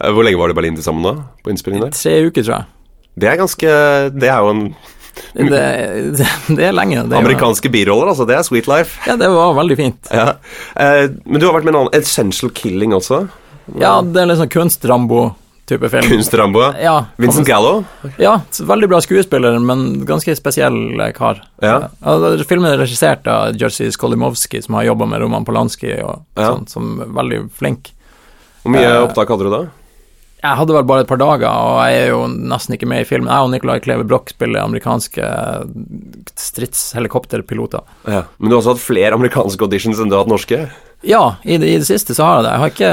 Eh, Hvor lenge var du i Berlin til sammen da? På innspillingen der? Tre uker, tror jeg. Det er ganske Det er jo en Det, det, det er lenge. Det er Amerikanske biroller, altså. Det er sweet life. Ja, det var veldig fint. Ja. Eh, men du har vært med i en annen Essential Killing også. Ja, det er litt sånn kunst-Rambo-type film. Kunst-Rambo. Ja, Vincent Gallo. Ja, veldig bra skuespiller, men ganske spesiell eh, kar. Ja. Filmen er regissert av Jerzy Skolimowski, som har jobba med Roman Polanski og Ja. sånt, som er veldig flink. Hvor mye Eh, opptak hadde du da? Jeg hadde vel bare et par dager, og jeg er jo nesten ikke med i filmen. Jeg og Nicolai Kleve Broch spiller amerikanske stridshelikopterpiloter. Ja. Men du har også hatt flere amerikanske auditions enn du har hatt norske? Ja, i det, i det siste så har jeg det. Jeg har ikke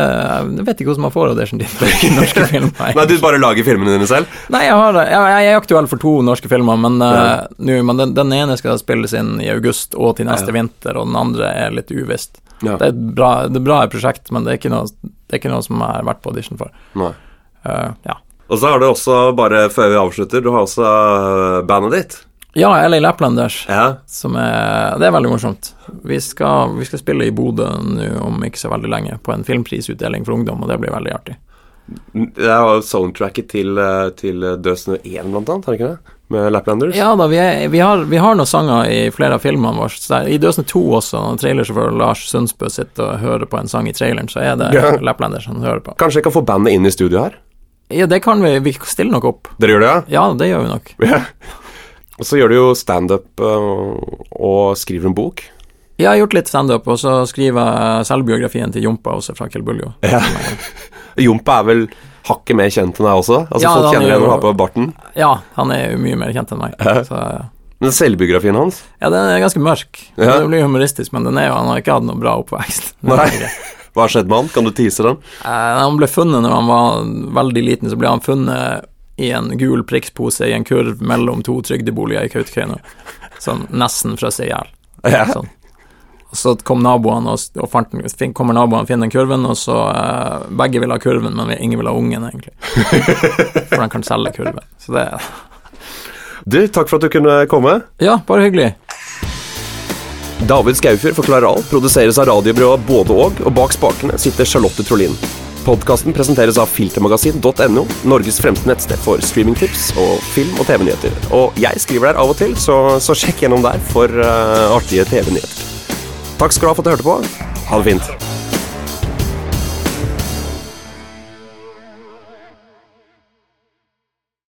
Jeg vet ikke hvordan man får audition til norske filmer. Nei, du bare lager filmene dine selv? Nei, jeg, har, jeg, jeg er aktuell for to norske filmer, men, uh, nu, men den, den ene skal spilles inn i august og til neste Ja. vinter, og den andre er litt uvisst. Ja. Det er et bra, det er bra prosjekt, men det er, ikke noe, det er ikke noe som jeg har vært på audition for. Nei. Uh, ja. Og så har du også, bare før vi avslutter, du har også øh, bandet ditt. Ja, LA Laplanders, Ja. som er Det er veldig morsomt. Vi skal, vi skal spille i Bodø nå om ikke så veldig lenge, på en filmprisutdeling for ungdom, og det blir veldig artig. Det er soundtracket til, øh, til Død snø 1, blant annet, det ikke det? Med Laplanders? Ja da, vi, er, vi, har, vi har noen sanger i flere av filmene våre. Der, I Døsende 2 også, når trailersjåfør Lars Sundsbø sitter og hører på en sang i traileren, så er det Ja. Laplanders han hører på. Kanskje jeg kan få bandet inn i studio her? Ja, det kan vi. Vi stiller nok opp. Dere gjør det, ja? Ja, det gjør vi nok. Ja. Og så gjør du jo standup øh, og skriver en bok. Jeg har gjort litt standup, og så skriver jeg selvbiografien til Jompa også, fra Kjell Buljo. Ja. Jompa er vel hakket mer kjent enn deg også? Altså Ja, Folk kjenner er igjen når har på barten. Ja, han er jo mye mer kjent enn meg. Ja. Så, Men selvbiografien hans ja, den er ganske mørk. Ja. Den blir humoristisk, men den er jo, han har ikke hatt noe bra oppvekst. Nei. Hva har skjedd med han? Kan du tise den? Eh, han ble funnet når han var veldig liten, så ble han funnet i en gul prikspose i en kurv mellom to trygdeboliger i Kautokeino. Sånn nesten frøs i hjel. Sånn. Så kom naboene og, og fant fin- kommer naboene og finner den kurven, og så eh, Begge vil ha kurven, men ingen vil ha ungen, egentlig. For de kan selge kurven. Så det Du, takk for at du kunne komme. Ja, bare hyggelig. David Skaufjord forklarer alt, produseres av radiobyrået Både og, og bak spakene sitter Charlotte Trolin. Podkasten presenteres av filtermagasin.no, Norges fremste nettsted for streamingtips og film- og TV-nyheter. Og jeg skriver der av og til, så, så sjekk gjennom der for uh, artige TV-nyheter. Takk skal du ha for at du hørte på. Ha det fint.